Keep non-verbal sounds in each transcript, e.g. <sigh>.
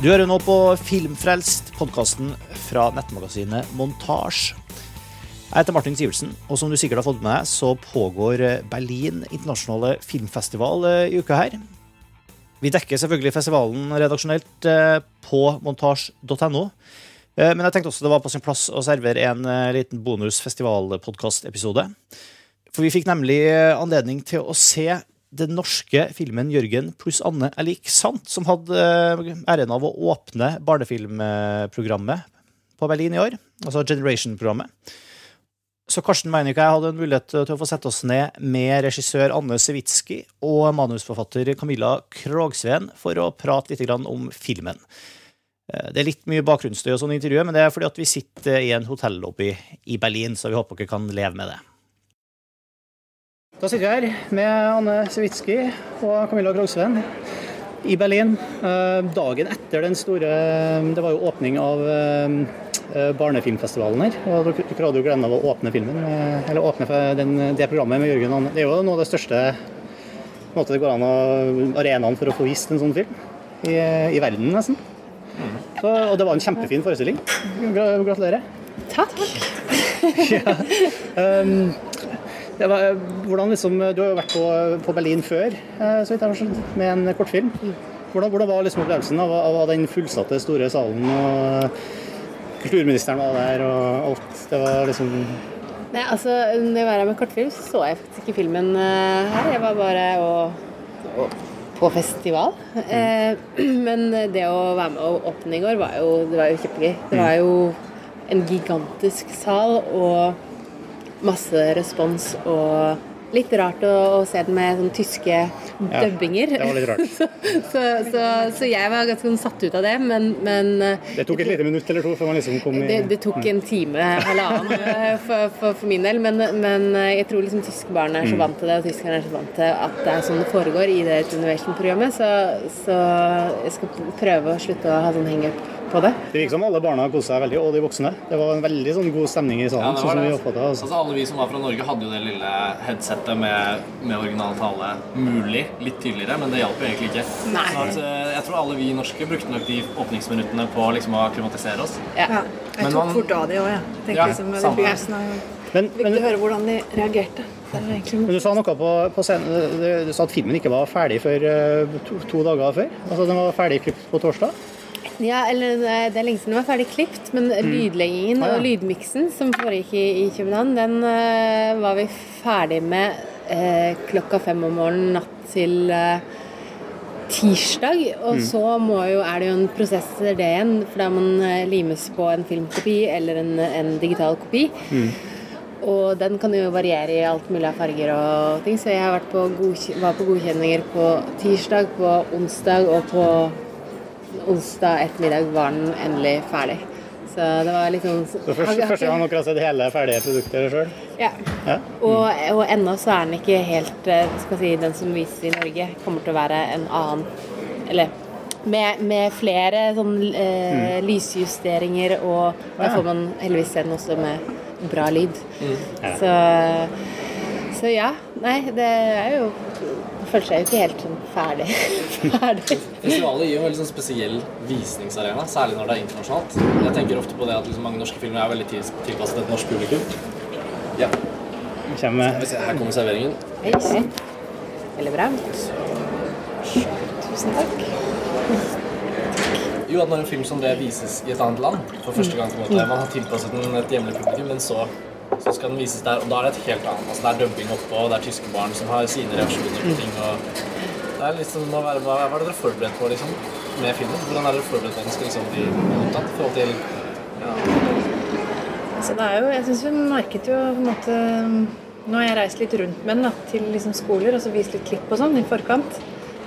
Du hører nå på Filmfrelst, podkasten fra nettmagasinet Montasj. Jeg heter Martin Sivertsen, og som du sikkert har fått med deg, så pågår Berlin internasjonale filmfestival eh, i uka her. Vi dekker selvfølgelig festivalen redaksjonelt eh, på montasj.no. Eh, Men jeg tenkte også det var på sin plass å servere en liten bonus festivalpodkastepisode. For vi fikk nemlig anledning til å se den norske filmen 'Jørgen pluss Anne er lik sant', som hadde æren av å åpne barnefilmprogrammet på Berlin i år. Altså Generation-programmet. Så Karsten Meinick og jeg hadde en mulighet til å få sette oss ned med regissør Anne Sewitsky og manusforfatter Camilla Krogsveen for å prate litt om filmen. Det er litt mye bakgrunnsstøy og sånn i intervjuet, men det er fordi vi sitter i en hotellobby i Berlin, så vi håper dere kan leve med det. Da sitter vi her med Anne Sewitsky og Camilla Krogsveen i Berlin. Dagen etter den store Det var jo åpning av barnefilmfestivalen her. og Dere hadde jo gleden av å åpne filmen, eller åpne den, det programmet med Jørgen Anne. Det er jo noe av det største måte det går an å arenaen for å få vist en sånn film i, i verden, nesten. Så, og det var en kjempefin forestilling. Gratulerer. Takk. <laughs> ja. um, var, hvordan liksom, Du har jo vært på, på Berlin før, så vidt jeg har skjønt, med en kortfilm. Hvordan, hvordan var liksom opplevelsen av, av, den fullsatte, store salen? og Kulturministeren var der, og alt. Det var liksom Nei, altså, Det å var her med kortfilm, så så jeg faktisk ikke filmen uh, her. Jeg var bare og, og, på festival. Mm. Uh, <clears throat> men det å være med og åpne i går var jo, det var jo kjempegøy. Det var jo en gigantisk sal og masse respons og litt rart å, å se den med sånne tyske Ja, dubbinger. det var litt rart. <laughs> så, så, så, så jeg var ganske sånn satt ut av det, men, men Det tok et lite minutt eller to før man liksom kom i det, det tok en time, halvannen, eh, for, for, for min del. Men, men eh, jeg tror liksom tyske barn er så Mm. vant til det, og tyskerne er så vant til at det er sånn det foregår i det Innovation-programmet. Så, så jeg skal prøve å slutte å ha sånn hang-up på det. Det virker som alle barna koste seg veldig, og de voksne. Det var en veldig sånn god stemning i Ja, salen. det sånn som vi det. oppfattet, altså. Altså, alle vi som var fra Norge, hadde jo det lille headsetet med, med original tale mulig litt tydeligere, men det hjalp jo egentlig ikke. Nei. Så at, eh, jeg tror alle vi norske brukte nok de åpningsminuttene på liksom å klimatisere oss. Ja. Ja, jeg Men tok man- fort av det òg, jeg. Tenkte Ja, liksom, den begynnelsen av Men, Viktig men, å høre hvordan de reagerte. Det er men du sa noe på, på scenen du, du sa at filmen ikke var ferdig før eh, to, to dager før? Altså Den var ferdig klippet på torsdag? Ja, eller eh, det er lenge siden den var ferdig klipt, men lydleggingen Ah, ja. og lydmiksen som foregikk i, i København, den uh, var vi ferdig med uh, klokka fem om morgenen natt til uh, tirsdag. Og så må jo, er det jo en prosess etter det igjen, for da man limes på en filmkopi eller en, en digital kopi. Og den kan jo variere i alt mulig av farger og ting, så jeg har vært på var på godkjenninger på tirsdag, på onsdag og på onsdag ettermiddag var den endelig ferdig. Så det var sånn Så første, første gang dere har sett hele ferdige produkter sjøl? Ja. Ja. Og, og ennå så er den ikke helt eh, skal si, Den som vises i Norge, kommer til å være en annen Eller med, med flere sånn eh, lysjusteringer, og da får man heldigvis se den også med bra lyd. Ja. Så, så ja. Nei, det er jo Føler seg jo ikke helt sånn ferdig. <laughs> ferdig. Festivalet gir jo en veldig sånn spesiell visningsarena, særlig når det er internasjonalt. Jeg tenker ofte på det at liksom mange norske filmer er veldig til- tilpasset et norsk publikum. Ja, Kommer Skal vi se, Her kommer serveringen. Hei. Veldig bra. Tusen takk. Jo, at når en film som det vises i et annet land for første gang, på en måte, man har tilpasset den et hjemlig publikum, men så, så skal den vises der, og da er det et helt annet. Altså, det er dubbing oppå, og det er tyske barn som har sine reaksjoner på ting. og det er liksom, hva, er- det er dere forberedt på liksom, med filmen? Hvordan er dere forberedt på at den skal liksom, bli mottatt i forhold til Så det er jo, jeg synes vi merket jo på en måte Nå har jeg reist litt rundt med den da, til liksom skoler og så vist litt klipp og sånn i forkant.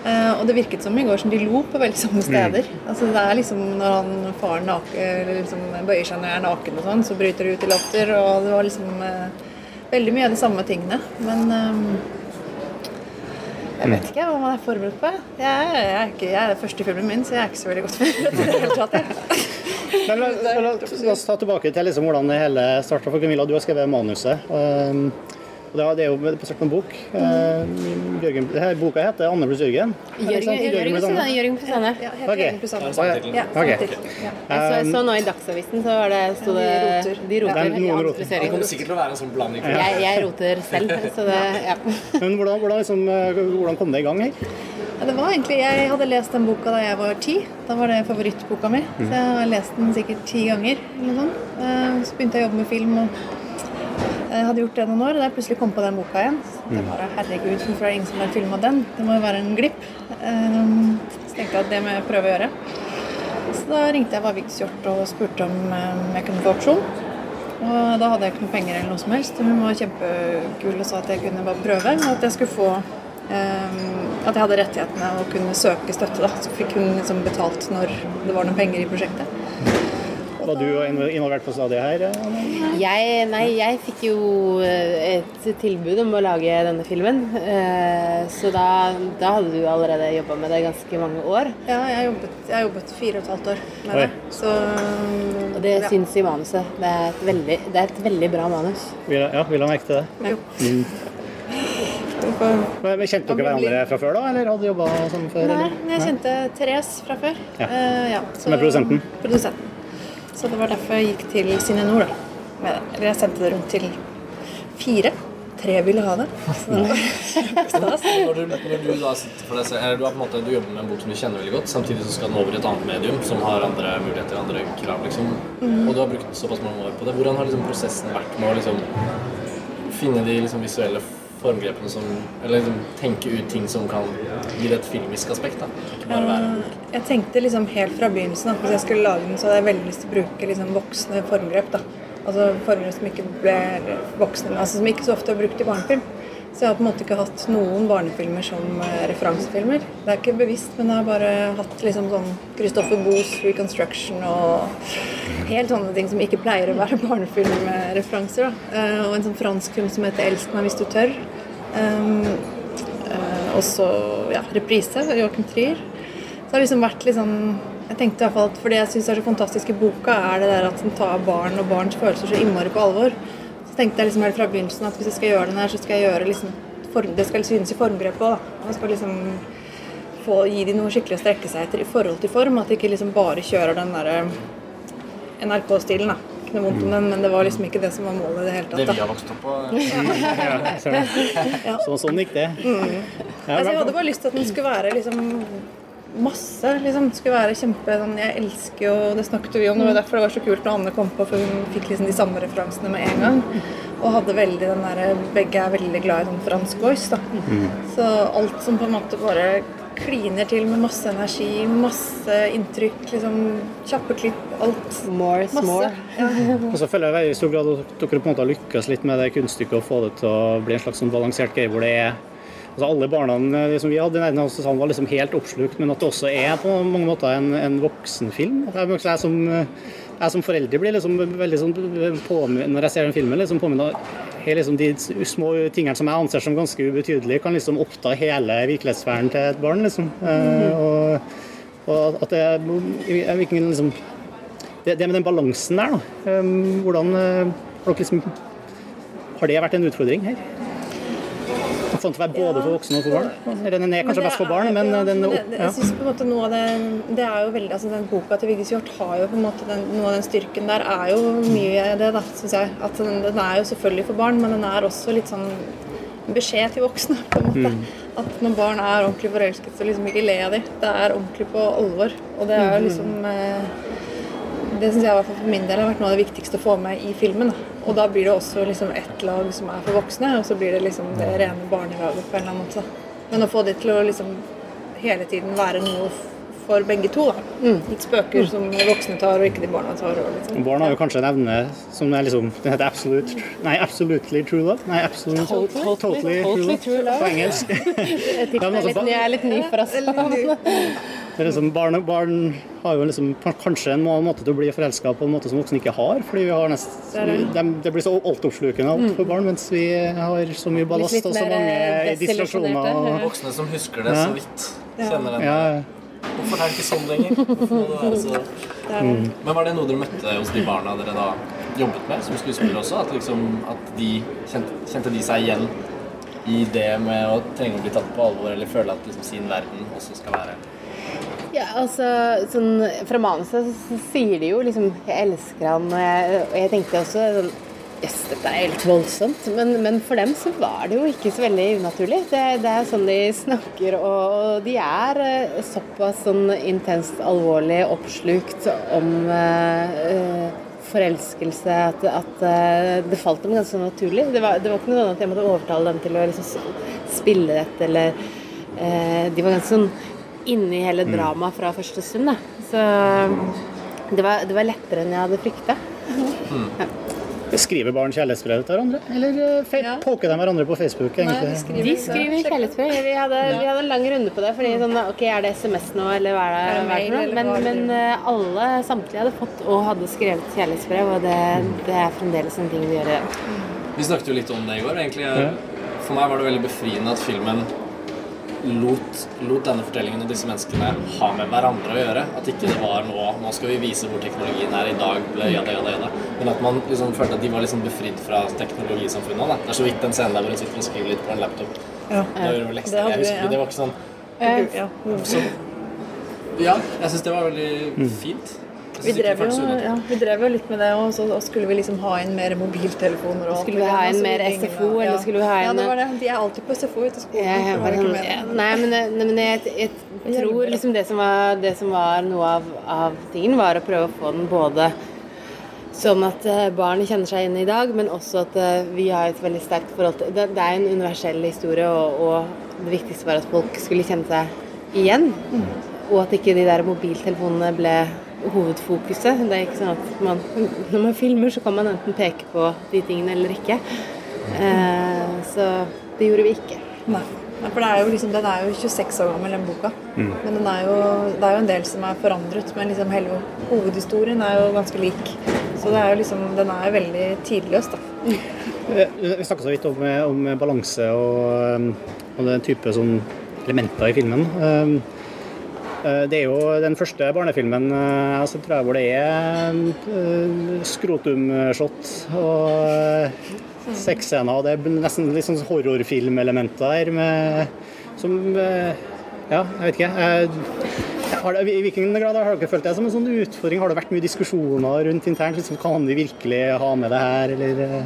Eh, og det virket som i går som de lo på veldig samme steder. Altså det er liksom Når han faren naken, liksom bøyer seg når jeg er naken og sånn, så bryter det ut i latter. Og det var liksom eh, veldig mye av de samme tingene. Men eh, jeg vet ikke hva man er forberedt på. Jeg er, jeg er, ikke, jeg er første filmen min, så jeg er ikke så veldig godt forberedt i det hele tatt. Jeg. <laughs> Men la, la, la oss ta tilbake til liksom hvordan det hele starta for Camilla. Du har skrevet manuset. Um, Og det er- det er jo basert på en bok. Eh, Jørgen, her boka heter 'Anne pluss Jørgen'. Jørgen pluss Anne. Ja. Jørgen pluss Anne. Jeg så, så nå i Dagsavisen, så var det, sto det De roter. De roter. Ja, roter. Det kommer sikkert til å være en sånn blanding. Jeg, jeg roter selv, så det Ja. <laughs> Men hvordan, hvordan, liksom, eh, hvordan kom det i gang her? Ja, det var egentlig, Jeg hadde lest den boka da jeg var ti. Da var det favorittboka mi. Så jeg har lest den sikkert ti ganger. eller noe sånt. Eh, Så begynte jeg å jobbe med film. og jeg hadde gjort det noen år, og da jeg plutselig kom på den boka igjen. Så det var, herregud, hvorfor er det ingen som har filma den? Det må jo være en glipp. Eh, Så tenkte jeg at det må jeg prøve å gjøre. Så da ringte jeg Varviks Hjort og spurte om eh, jeg kunne få opsjon. Og da hadde jeg ikke noe penger eller noe som helst. Hun var kjempekul og sa at jeg kunne bare prøve, og at jeg skulle få eh, At jeg hadde rettighetene og kunne søke støtte. da, Så fikk hun liksom betalt når det var noen penger i prosjektet. Var du involvert på stadiet her? eh, Jeg, nei, jeg fikk jo eh, et tilbud om å lage denne filmen. eh, Så da, da hadde du allerede jobba med det ganske mange år. Ja, jeg jobbet, jeg jobbet fire og et halvt år med Oi. det. Så Og det ja. syns i manuset. Det er et veldig, det er et veldig bra manus. Vil, ja, vil ha merke til det. Jo. <laughs> Hvorfor- Men men Kjente dere hverandre fra før, da? Eller hadde jobba sånn før? Nei, eller? jeg kjente Therese fra før. Ja. Uh, ja, så- Som er produsenten? Produsenten. Så det var derfor jeg gikk til Cine Nord da. Eller jeg sendte det rundt til fire. Tre ville ha det. <laughs> Så det var stas. Når du, når du da sitter for deg selv, eller du, har på en måte, du jobber med en bok som du kjenner veldig godt, samtidig så skal den over i et annet medium som har andre muligheter, andre krav, liksom. Og du har brukt såpass mange år på det. Hvordan har liksom prosessen vært med å liksom finne de liksom visuelle formgrepene som Eller liksom tenke ut ting som kan gi det et filmisk aspekt, da? Ikke bare være. Jeg tenkte liksom helt fra begynnelsen at hvis jeg skulle lage den, så hadde jeg veldig lyst til å bruke liksom voksne formgrep. da. Altså formgrep som ikke ble voksne, altså som ikke så ofte er brukt i barnefilm. Så jeg har på en måte ikke hatt noen barnefilmer som eh, referansefilmer. Det er ikke bevisst, men jeg har bare hatt liksom sånn Christopher Boes Reconstruction og helt sånne ting som ikke pleier å være <laughs> barnefilmreferanser. Eh, Og en sånn fransk film som heter 'Elsk meg hvis du tør'. Um, eh, og så ja, reprise av Joachim Trier. Så det har liksom vært litt sånn Jeg tenkte i hvert fall at For det jeg syns er så fantastisk i boka, er det der at den tar barn og barns følelser så innmari på alvor. Så tenkte jeg liksom helt fra begynnelsen at hvis jeg skal gjøre den her, så skal jeg gjøre liksom form, Det skal synes i formgrepet òg. Man skal liksom få, gi de noe skikkelig å strekke seg etter i forhold til form. At de ikke liksom bare kjører den derre NRK-stilen, da. Ikke noe vondt om den, men det var liksom ikke det som var målet i det hele tatt. Det vi da. har vokst opp på. <laughs> Ja, så, så, sånn gikk det. Mm. Altså, jeg hadde bare lyst til at den skulle være liksom masse. liksom, skulle være kjempe sånn, Jeg elsker jo Det snakket vi om, det var derfor det var så kult når Anne kom på, for hun fikk liksom de samme referansene med en gang. Og hadde veldig den der, Begge er veldig glad i sånn fransk voice. da. Så alt som på en måte bare kliner til med masse energi, masse inntrykk, liksom kjappe klipp, alt. More is Masse. more. <laughs> Og så føler jeg i stor grad at dere på en måte har lykkes litt med det kunststykket å få det til å bli en slags sånn balansert greie hvor det er altså Alle barna som vi hadde i nærheten av oss var liksom helt oppslukt, men at det også er på mange måter en, en voksenfilm. Det er også- jeg, som, eh, jeg som forelder blir liksom veldig sånn påmin- Når jeg ser den filmen, liksom påminner liksom de små tingene som jeg anser som ganske ubetydelige, kan liksom oppta hele virkelighetssfæren til et barn. liksom. Eh, og, og at det jeg vet liksom, det, det med den balansen der, da. Hvordan eh, har liksom Har det vært en utfordring her? Den til å være både for voksne og for barn? Eller Den er kanskje Men best for barn, er- men den ja. Jeg synes på en måte noe av det Det er jo veldig altså Den boka til Vigdis Hjorth har jo på en måte den, Noe av den styrken der er jo mye det, da, syns jeg. At den, den er jo selvfølgelig for barn, men den er også litt sånn beskjed til voksne, på en måte. Mm. At når barn er ordentlig forelsket, så liksom ikke le av dem. Det er ordentlig på alvor. Og det er Mm. jo liksom eh, det syns jeg for min del har vært noe av det viktigste å få med i filmen. Da. Og da blir det også liksom ett lag som er for voksne, og så blir det liksom det rene barnelaget på en eller annen måte. Men å få det til å liksom hele tiden være noe for begge to. Da. Litt spøker som voksne tar, og ikke de barna tar. Og liksom. Barn har jo kanskje en evne som er liksom Den heter absolute Nei, absolutely true love? Nei, absolute, Totally- totally, totally true love. På engelsk. <laughs> <laughs> Jeg er altså, er litt ny for oss. <laughs> Det er liksom, barn, barn har jo liksom kanskje en måte til å bli forelska på en måte som voksne ikke har. Fordi vi har nest, Det er det. blir så altoppslukende alt for barn, mens vi har så mye ballast og så mange eh, distraksjoner. Og. Voksne som husker det så vidt. Kjenner den. ja, Hvorfor er det ikke sånn lenger? Så <laughs> Mm. Men var det noe dere møtte hos de barna dere da jobbet med som skuespillere også. At, liksom, at de kjente, kjente de seg igjen i det med å trenge å bli tatt på alvor eller føle at liksom, sin verden også skal være Ja, altså, sånn, Fra manuset så sier de jo liksom 'Jeg elsker han', og jeg, og jeg tenkte også sånn Jøss, dette er helt voldsomt. Men, men, for dem så var det jo ikke så veldig unaturlig. Det, det er sånn de snakker, og, de er uh, såpass sånn intenst alvorlig oppslukt om uh, forelskelse at, at uh, det falt dem ganske naturlig. Det var, det var ikke noe annet at jeg måtte overtale dem til å liksom, spille dette, eller De var ganske sånn inne i hele dramaet fra første stund. Da. Så det var, det var lettere enn jeg hadde frykta. Mm. Ja. Skriver barn kjærlighetsbrev til hverandre, eller eh, ja. poker de hverandre på Facebook? Nei, skriver, de skriver kjærlighetsbrev. Vi hadde, ja. vi hadde, en lang runde på det. fordi sånn, ok, Er det SMS nå, eller hva er det? Er det mail, men, men uh, alle, samtlige hadde fått og hadde skrevet kjærlighetsbrev, og det, det er fremdeles en ting vi gjør. Vi snakket jo litt om det i går. egentlig. For meg var det veldig befriende at filmen lot, lot, denne fortellingen og disse menneskene ha med hverandre å gjøre. At ikke det var nå Nå skal vi vise hvor teknologien er i dag, jada, jada, jada. Men at man liksom følte at de var liksom befridd fra teknologisamfunnet. Da. Det er så vidt den scenen der hvor hun sitter og skriver litt på en laptop. Ja. Det, jeg husker, ja. det var ikke sånn ja. Så, ja, jeg syns det var veldig mm. fint. Vi drev, jo, ja, vi drev, jo, litt med det, og så skulle vi liksom ha inn mer mobiltelefoner. Og skulle vi ha inn mer SFO, eller ja. skulle vi ha inn Ja, det var det. De er alltid på SFO etter skolen. Ja, sånn, nei, men, nei, men jeg, jeg, tror liksom det som var, det som var noe av, av tingen, var å prøve å få den både sånn at eh, barn kjenner seg igjen i dag, men også at eh, vi har et veldig sterkt forhold til Det, det er en universell historie, og, og, det viktigste var at folk skulle kjenne seg igjen. Mm. Og at ikke de der mobiltelefonene ble hovedfokuset. Det er ikke sånn at man, når man filmer, så kan man enten peke på de tingene eller ikke. Eh, så det gjorde vi ikke. Nei. For det er jo liksom, Den er jo 26 år gammel, den boka. Mm. Men er jo, det er jo en del som er forandret. Men liksom hele hovedhistorien er jo ganske lik. Så er liksom, den er jo veldig tidløs, da. Vi snakka så vidt om, om balanse og, og den type sånn elementer i filmen. Eh, det er jo den første barnefilmen altså, tror jeg, hvor det er uh, skrotumshot og sexscener. Det er nesten litt sånn horrorfilmelementer der med, som Ja, jeg vet ikke. Det, I hvilken grad har dere følt det som en sånn utfordring? Har det vært mye diskusjoner rundt internt? Liksom, kan vi virkelig ha med det her, eller?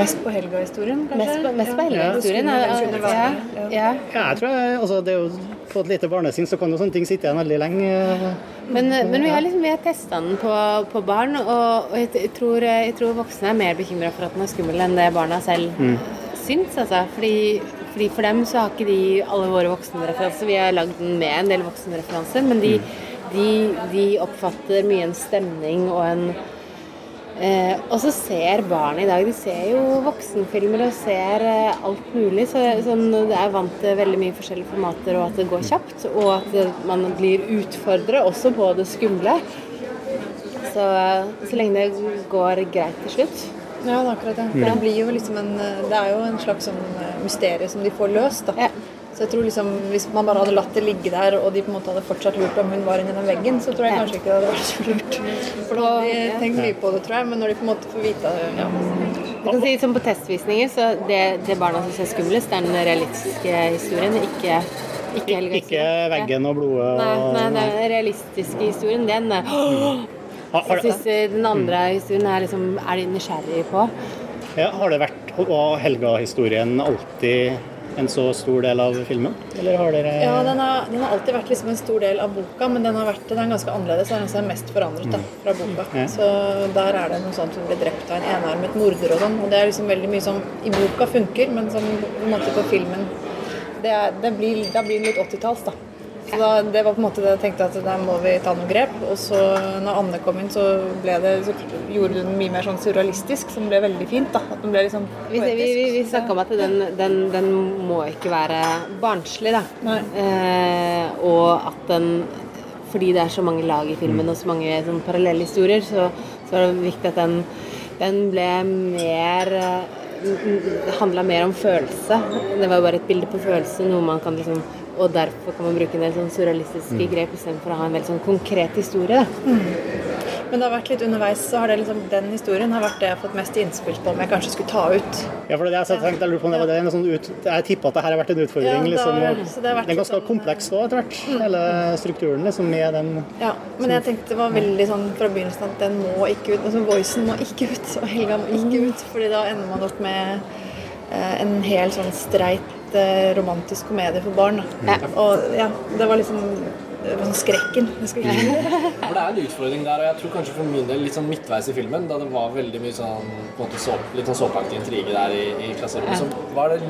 Mest på Helga-historien, kanskje? Mest på, mest på Helga-historien, ja. Ja, ja. ja. jeg tror jeg, altså, det er jo På et lite barnesinn så kan jo sånne ting sitte igjen veldig lenge. Men, men vi har liksom, vi har testa den på, på, barn, og, og jeg, tror, jeg, tror, voksne er mer bekymra for at den er skummel enn det barna selv mm. syns. Altså. Fordi, fordi, For dem så har ikke de alle våre voksenreferanser. Vi har lagd den med en del voksenreferanser, men de, mm. de, de oppfatter mye en stemning og en Eh, og så ser barn i dag De ser jo voksenfilmer og ser eh, alt mulig. Så sånn, det er vant til veldig mye forskjellige formater, og at det går kjapt. Og at man blir utfordret også på det skumle. Så, så lenge det går greit til slutt. Ja, det er akkurat det. For det blir jo liksom en Det er jo en slags sånn eh, mysterium som de får løst, da. Ja. Så jeg tror liksom, Hvis man bare hadde latt det ligge der, og de på en måte hadde fortsatt lurt om hun var inni den veggen, så tror jeg kanskje ikke det hadde vært så lurt. For da tenker vi tenkt mye på det, tror jeg. Men når de på en måte får vite ja. Du kan si som På testvisninger så det, det barna syns er skumlest, er den realistiske historien, ikke ikke, ikke veggen og blodet og Nei, nei den realistiske historien, den <gasps> er Jeg syns den andre historien er liksom Er de nysgjerrige på. Ja, har det vært og Helga-historien alltid en så stor del av filmen? Eller har dere Ja, den har, den har alltid vært liksom en stor del av boka, men den har vært den er ganske annerledes. Den er mest forandret da, mm. fra boka. Ja. Så der er det noe sånt som blir drept av en enarmet morder og sånn. Og det er liksom veldig mye som i boka funker, men som på en måte på filmen det, er, det blir, Da blir det litt 80-talls, da. Så da, det var på en måte det jeg tenkte at der må vi ta noen grep. Og så når Anne kom inn, så, det, så gjorde hun mye mer sånn surrealistisk, som ble veldig fint. da. At den ble liksom Vi, vi, vi, vi snakka om at den, den, den, må ikke være barnslig, da. Eh, og at den Fordi det er så mange lag i filmen og så mange sånn, parallelle historier, så, så er det viktig at den, den ble mer det handla mer om følelse. Det var jo bare et bilde på følelse, noe man kan liksom og derfor kan man bruke en del sånn surrealistiske mm. grep istedenfor å ha en veldig sånn konkret historie. Mm. Men det har vært litt underveis, så har det liksom, den historien har vært det jeg har fått mest innspill på om jeg kanskje skulle ta ut. Ja, for det er det jeg tenkte, jeg lurer på om det var det, en sånn ut, Jeg tippa at det her har vært en utfordring. Ja, liksom, og så det har vært den er ganske sånn- kompleks òg, etter hvert. Hele strukturen liksom, med den Ja, men jeg tenkte det var veldig sånn fra begynnelsen at den må ikke ut. altså Voicen må ikke ut, og Helga må ikke ut. fordi da ender man opp med eh, en hel sånn streit eh, romantisk komedie for barn. Da. Og ja, det var liksom sånn skrekken. For <laughs> det er en utfordring der, og jeg tror kanskje for min del litt sånn midtveis i filmen, da det var veldig mye sånn på en måte så, litt sånn såpeaktig intrige der i, i klasserommet, så var det,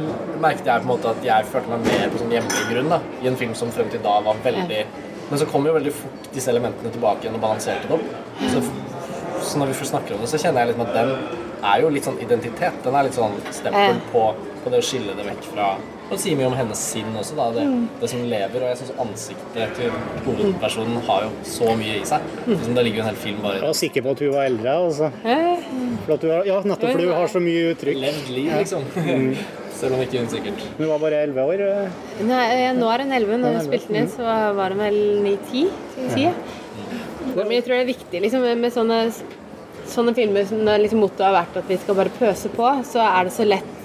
merket jeg på en måte at jeg følte meg mer på sånn hjemlig grunn da, i en film som frem til da var veldig Men så kom jo veldig fort disse elementene tilbake igjen og balanserte dem. Så, så når vi først snakker om det, så kjenner jeg liksom at den er jo litt sånn identitet. Den er litt sånn stempel Ja. på, på det å skille det vekk fra Og det sier mye om hennes sinn også, da. Det, det som lever. Og jeg syns ansiktet til hovedpersonen har jo så mye i seg. Liksom, det ligger jo en hel film Jeg bare var sikker på at hun var eldre. Altså. For at hun har, ja, nettopp fordi hun har så mye uttrykk. levd liv, liksom. <laughs> Selv om ikke hun sikkert Hun var bare elleve år. eh. Nei, eh, nå er hun 11. Når hun spilte den inn, så var hun vel 9-10. si. Men jeg tror det er viktig liksom, med sånne, sånne filmer som når liksom mottoet har vært at vi skal bare pøse på, så er det så lett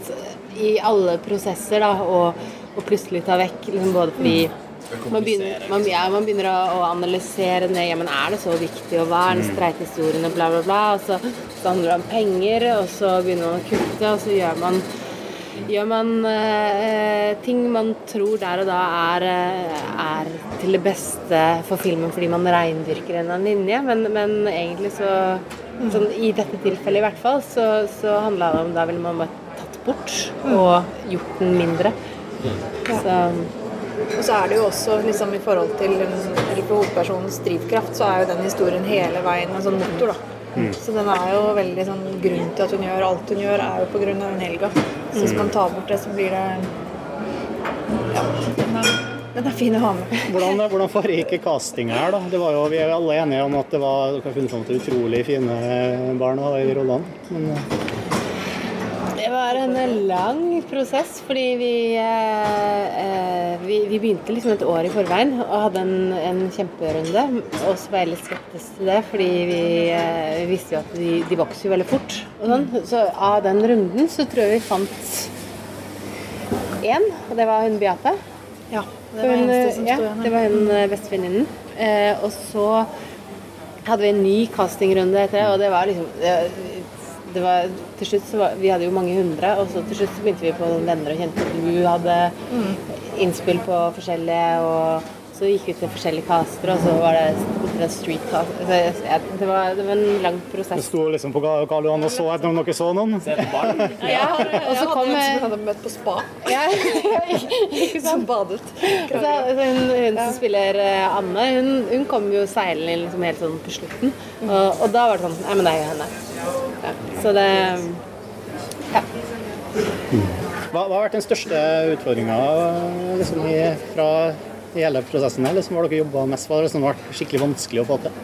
i alle prosesser da, og, og plutselig ta vekk liksom, både fordi man begynner, man, ja, man begynner å, å analysere ned ja, men er det så viktig, og hva er den streite historien, og bla, bla, bla. Og så, så handler det om penger, og så begynner man å kutte, og så gjør man gjør man eh, ting man tror der og da er, eh, er til det beste for filmen fordi man reindyrker en linje, men, men egentlig så sånn, I dette tilfellet i hvert fall, så, så handla det om da ville man bare tatt bort og gjort den mindre. Så Og så er det jo også liksom i forhold til hovedpersonens drivkraft, så er jo den historien hele veien en sånn motor, da. Så den er jo veldig sånn Grunnen til at hun gjør alt hun gjør, er jo av hun Helga. Så hvis man tar bort det, så blir det Ja. Den er, den er fin å ha med. Hvordan, <laughs> hvordan foregikk castinga her, da? Det var jo, vi er jo alle enige om at det var dere har funnet fram til utrolig fine barn da, i rollene. Men Det var en lang prosess, fordi vi, eh, eh, vi, vi begynte liksom et år i forveien og hadde en, en kjemperunde. Og så var jeg litt skeptisk til det, fordi vi, eh, vi visste jo at de, de vokser jo veldig fort. Og sånn. Så av den runden så tror jeg vi fant én, og det var hun Beate. Ja. Det var hun, som ja, det var hun bestevenninnen. Eh, og så hadde vi en ny castingrunde etter det, og det var liksom det, var, til slutt så var, Vi hadde jo mange hundre, og så til slutt så begynte vi på noen venner og kjente. Du hadde innspill på forskjellige, og så gikk vi til forskjellige caster, og så var det det street cast. Det, var, det var en lang prosess. Du sto liksom på Karl Johan og så etter om dere så noen. Ja, og så kom Jeg hadde møtt på spa, ja, <laughs> som badet. Så, så hun, hun som spiller eh, Anne, hun, hun kom jo seilende inn liksom helt sånn på slutten. Og, og da var det sånn Nei, men det er jo henne. Ja, så det Ja. Hva, hva har vært den største utfordringa liksom, fra i hele prosessen? her? Liksom, hva har dere jobba mest med? det har liksom vært skikkelig vanskelig å få til?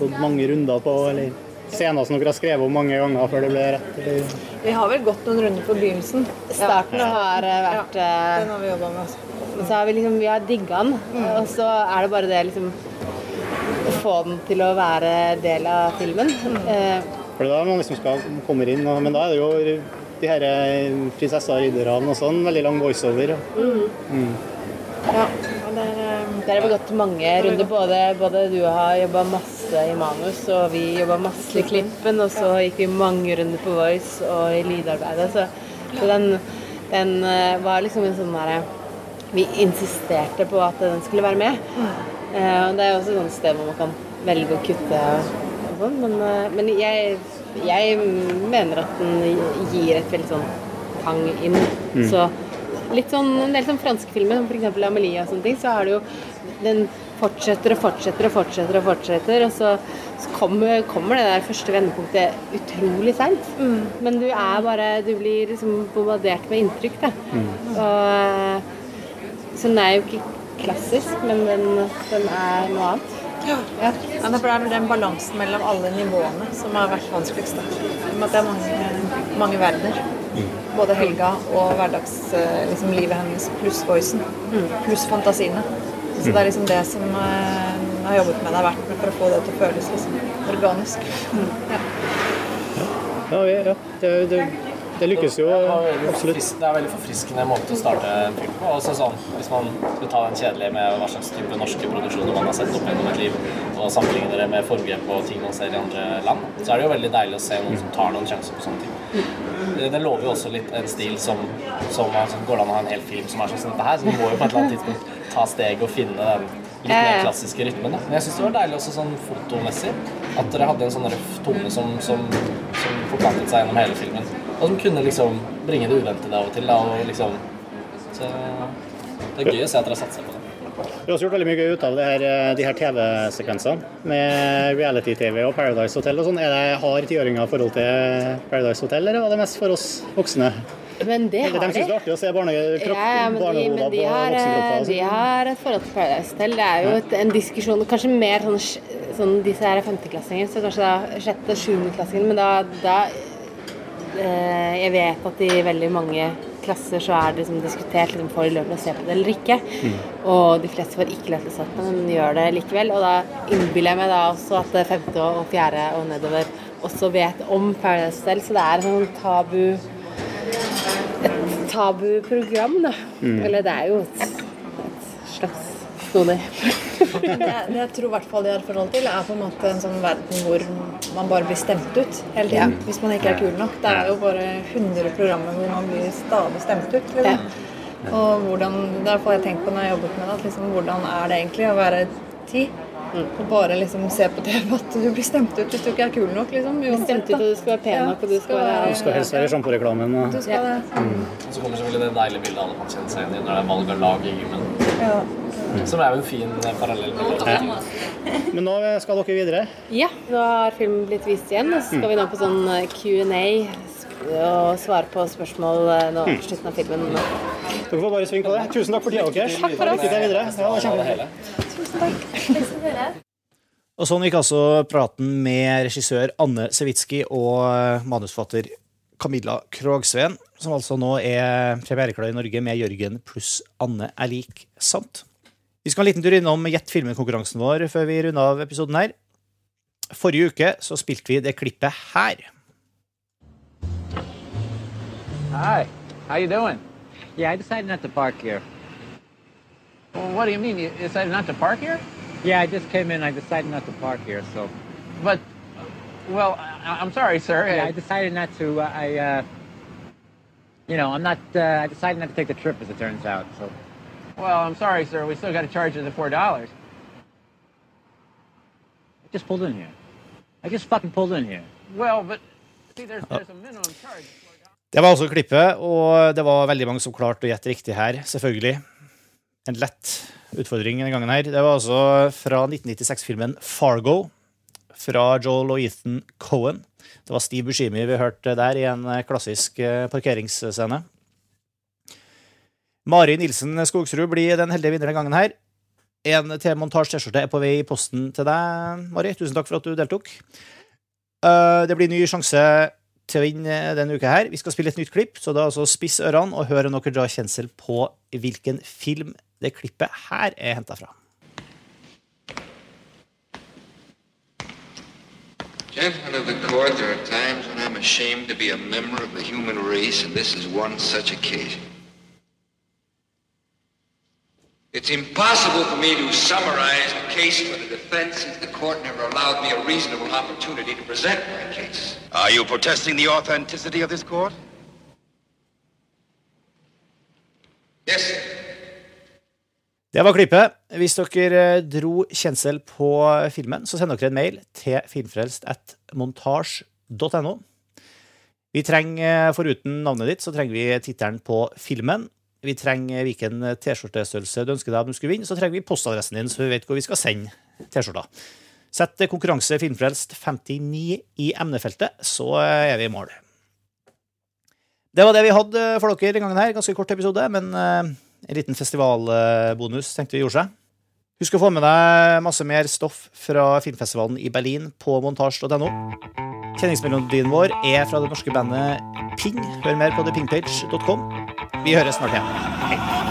Gått mange runder på, eller scener som dere har skrevet om mange ganger før det ble rett? Eller? Vi har vel gått noen runder på begynnelsen. Starten har eh, vært ja, Den har vi jobba med. Også. Så har vi liksom Vi har digga den, og så er det bare det liksom Å få den til å være del av filmen. Eh, For det er da man liksom skal kommer inn, og, men da er det jo de her prinsesser og ridderne og sånn, veldig lang voiceover. Ja, Mm. det er, eh, Der har vi gått mange runder. Både, både du har jobba masse i manus, og vi jobba masse i klippen. Og så gikk vi mange runder på voice og i lydarbeidet. Så, så den, den eh, var liksom en sånn derre Vi insisterte på at den skulle være med. Eh, og det er også et sted hvor man kan velge å kutte og, og sånn. Men, eh, men jeg, jeg mener at den gir et veldig sånn pang inn. Så litt sånn, en del sånn franske filmer, som f.eks. Amelie og sånne ting, så er det jo Den fortsetter og fortsetter og fortsetter, og fortsetter, og så, så kommer, kommer det der første vendepunktet utrolig seint. Men du er bare Du blir liksom bombardert med inntrykk, da. Og, så den er jo ikke klassisk, men den, den er noe annet. Ja, ja, det er vel den balansen mellom alle nivåene som har vært vanskeligst. at det er mange, mange verdener. Både Helga og hverdagslivet liksom, hennes pluss voicen. Pluss fantasiene. Så det er liksom det som eh, har jobbet med det, har vært med for å få det til å føles liksom organisk. Ja. Ja, ja, ja. Det, det, det lykkes jo absolutt. Det er en veldig forfriskende måte å starte en film på. Også sånn, hvis man skal ta den kjedelige med hva slags type norske produksjoner man har sett opp gjennom et liv, og sammenligne det med forgrep og ting man ser i andre land, så er det jo veldig deilig å se noen som tar noen sjanser på sånne ting. Det- lover jo også litt en stil som, som som går an å ha en hel film som er sånn som dette her, så du må jo på et eller annet tidspunkt ta steg og finne den litt mer klassiske rytmen. Da. Men jeg syns det var deilig også sånn fotomessig. At dere hadde en sånn røff tone som, som, som forplantet seg gjennom hele filmen. Og som kunne liksom bringe det uventede av og til. Da, og liksom, så det er gøy å se at dere har satser på det. Vi har også gjort veldig mye gøy ut av det her, eh, de her TV-sekvensene med reality-TV og Paradise Hotel og sånn. Er det hard tiåringer i forhold til Paradise Hotel, eller var det mest for oss voksne? Men det har de syns det de. er artig å se barne, kropp, Ja, men de, men de, på har, voksenkropper. de sånn. har et forhold til Paradise Hotel. Det er jo et, en diskusjon Kanskje mer sånn, sånn Disse her er femteklassinger, så kanskje da sjette- og sjuendeklassinger. Men da, da eh, Jeg vet at i veldig mange klasser så er det liksom diskutert liksom, får å se på det eller ikke. Og de fleste får ikke lov til å se på det, men gjør det likevel. Og da innbiller jeg meg da også at det femte og fjerde og nedover også vet om Paradise Hotel, så det er sånn tabu et tabuprogram, da. Eller det er jo et, et slags snodig. Men det, det jeg tror i hvert fall de har forhold til, er på en måte en sånn verden hvor man bare blir stemt ut hele tiden. Hvis man ikke er kul nok. Det er jo bare 100 programmer hvor man blir stadig stemt ut. Liksom. Og hvordan, Det er jeg tenkt på når jeg jobbet med det. At liksom, hvordan er det egentlig å være ti? Og bare liksom se på TV <laughs> at du blir stemt ut hvis du ikke er kul nok. liksom. Jo, Stemt ut, og du skal være pen Ja, nok, og du skal være Du skal helst være sjamporeklamen. og- Du skal det. Og så kommer selvfølgelig det deilige bildet alle kan kjenne seg igjen i når det er valg av lag i gymmen. Ja. Som er jo en fin eh, parallell. Ja. Men nå skal dere videre. Ja, nå har filmen blitt vist igjen, og så skal vi nå på sånn eh, Q&A og svare på spørsmål eh, nå på slutten av filmen. Dere får bare svinge på det. Tusen takk for tida deres. Takk for oss. Lykke til videre. Ja, er Takk. Og sånn gikk altså praten med regissør Anne Sewitsky og manusforfatter Camilla Krogsveen, som altså nå er premiereklar i Norge med Jørgen pluss Anne er lik sant. Vi skal ha en liten tur innom Gjett filmen-konkurransen vår før vi runder av episoden her. Forrige uke så spilte vi det klippet her. Hi, how you doing? Yeah, I decided not to park here. Well, what do you mean? You decided not to park here? Yeah, I just came in. I decided not to park here, so But, well, I, I'm sorry, sir. yeah, I decided not to. Uh, I, uh, you know, I'm not. Uh, I decided not to take the trip, as it turns out. So well, I'm sorry, sir. We still got to charge you the four dollars. I just pulled in here. I just fucking pulled in here. Well, but see, there's there's a minimum charge. Det var altså klippet, og det var veldig mange som klarte å gjette riktig her, selvfølgelig. En lett utfordring denne gangen her. Det var altså fra 1996-filmen Fargo, fra Joel og Ethan Cohen. Det var Steve Buscemi vi hørte der i en klassisk eh, parkeringsscene. Mari Nilsen Skogsrud blir den heldige vinneren denne gangen her. En til montasje T-skjorte er på vei i posten til deg, Mari. Tusen takk for at du deltok. Eh, Det blir ny sjanse til å vinne denne uka her. Vi skal spille et nytt klipp, så da altså spiss ørene og hør om dere drar kjensel på hvilken film det klippet her er henta fra. Gentlemen of the court, there are times when I'm ashamed to be a member of the human race, and this is one such occasion. It's impossible for me to summarize the case for the defense since the court never allowed me a reasonable opportunity to present my case. Are you protesting the authenticity of this court? Yes, sir. Det var klippet. Hvis dere eh, dro kjensel på filmen, så send dere en mail til filmfrelst.montasj.no. Vi trenger, foruten navnet ditt, så trenger vi tittelen på filmen. Vi trenger hvilken T-skjortestørrelse du ønsker deg at du skulle vinne. Så trenger vi postadressen din, så vi vet hvor vi skal sende T-skjorta. Sett konkurranse Filmfrelst 59 i emnefeltet, så er vi i mål. Det var det vi hadde for dere denne gangen her. Ganske kort episode, men eh, en liten festivalbonus tenkte vi gjorde seg. Husk å få med deg masse mer stoff fra filmfestivalen i Berlin på montasj.no. Kjenningsmelodien vår er fra det norske bandet Ping. Hør mer på thepingpage.com. Vi høres snart igjen. Hei.